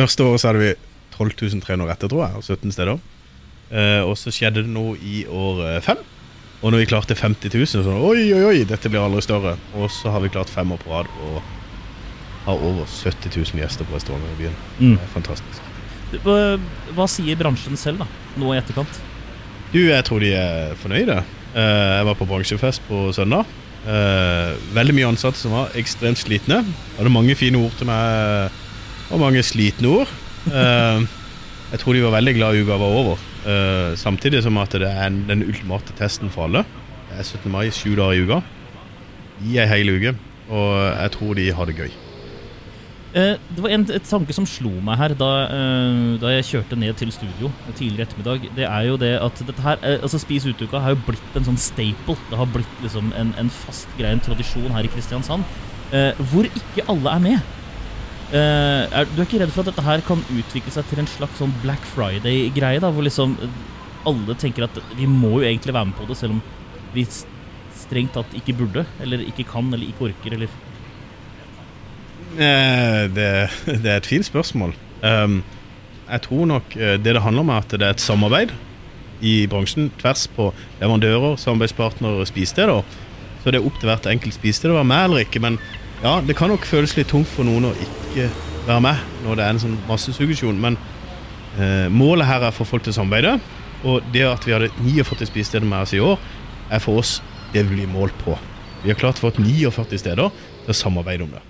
Første året så hadde vi 12 300 retter, tror jeg, og 17 steder. Eh, og så skjedde det noe i år eh, fem. Og når vi klarte 50 000, så sånn, oi, oi, oi, dette blir aldri større. Og så har vi klart fem år på rad og har over 70 000 gjester på restauranten i byen. Mm. Det er fantastisk. Hva, hva sier bransjen selv, da? Nå i etterkant? Du, jeg tror de er fornøyde. Eh, jeg var på bransjefest på søndag. Eh, veldig mye ansatte som var ekstremt slitne. Hadde mange fine ord til meg, mange slitne ord. Uh, jeg tror de var veldig glad uka var over. Uh, samtidig som at det er den ultimate testen for alle. Det er 17. mai, sju dager i uka. I ei hel uke. Og jeg tror de har det gøy. Uh, det var en tanke som slo meg her da, da jeg kjørte ned til studio tidligere ettermiddag. Det er jo det at dette her, altså Spis ute-uka har jo blitt en sånn staple. Det har blitt liksom en, en fast greie, en tradisjon her i Kristiansand. hvor ikke alle er med. Eh, er, du er ikke redd for at dette her kan utvikle seg til en slags sånn Black Friday-greie? da, Hvor liksom eh, alle tenker at vi må jo egentlig være med på det, selv om vi strengt tatt ikke burde, eller ikke kan, eller ikke orker, eller uh, det, det er et fint spørsmål. Um, jeg tror nok det det handler om, er at det er et samarbeid i bransjen tvers på leverandører, samarbeidspartnere og spisesteder. Så det er opp til hvert enkelt spisested å være med eller ikke. Men ja, det kan nok føles litt tungt for noen å ikke være med når det er en sånn massesuggesjon. Men eh, målet her er for folk til å samarbeide. Og det at vi hadde 49 spisesteder med oss i år, er for oss det vi blir målt på. Vi har klart å få 49 steder til å samarbeide om det.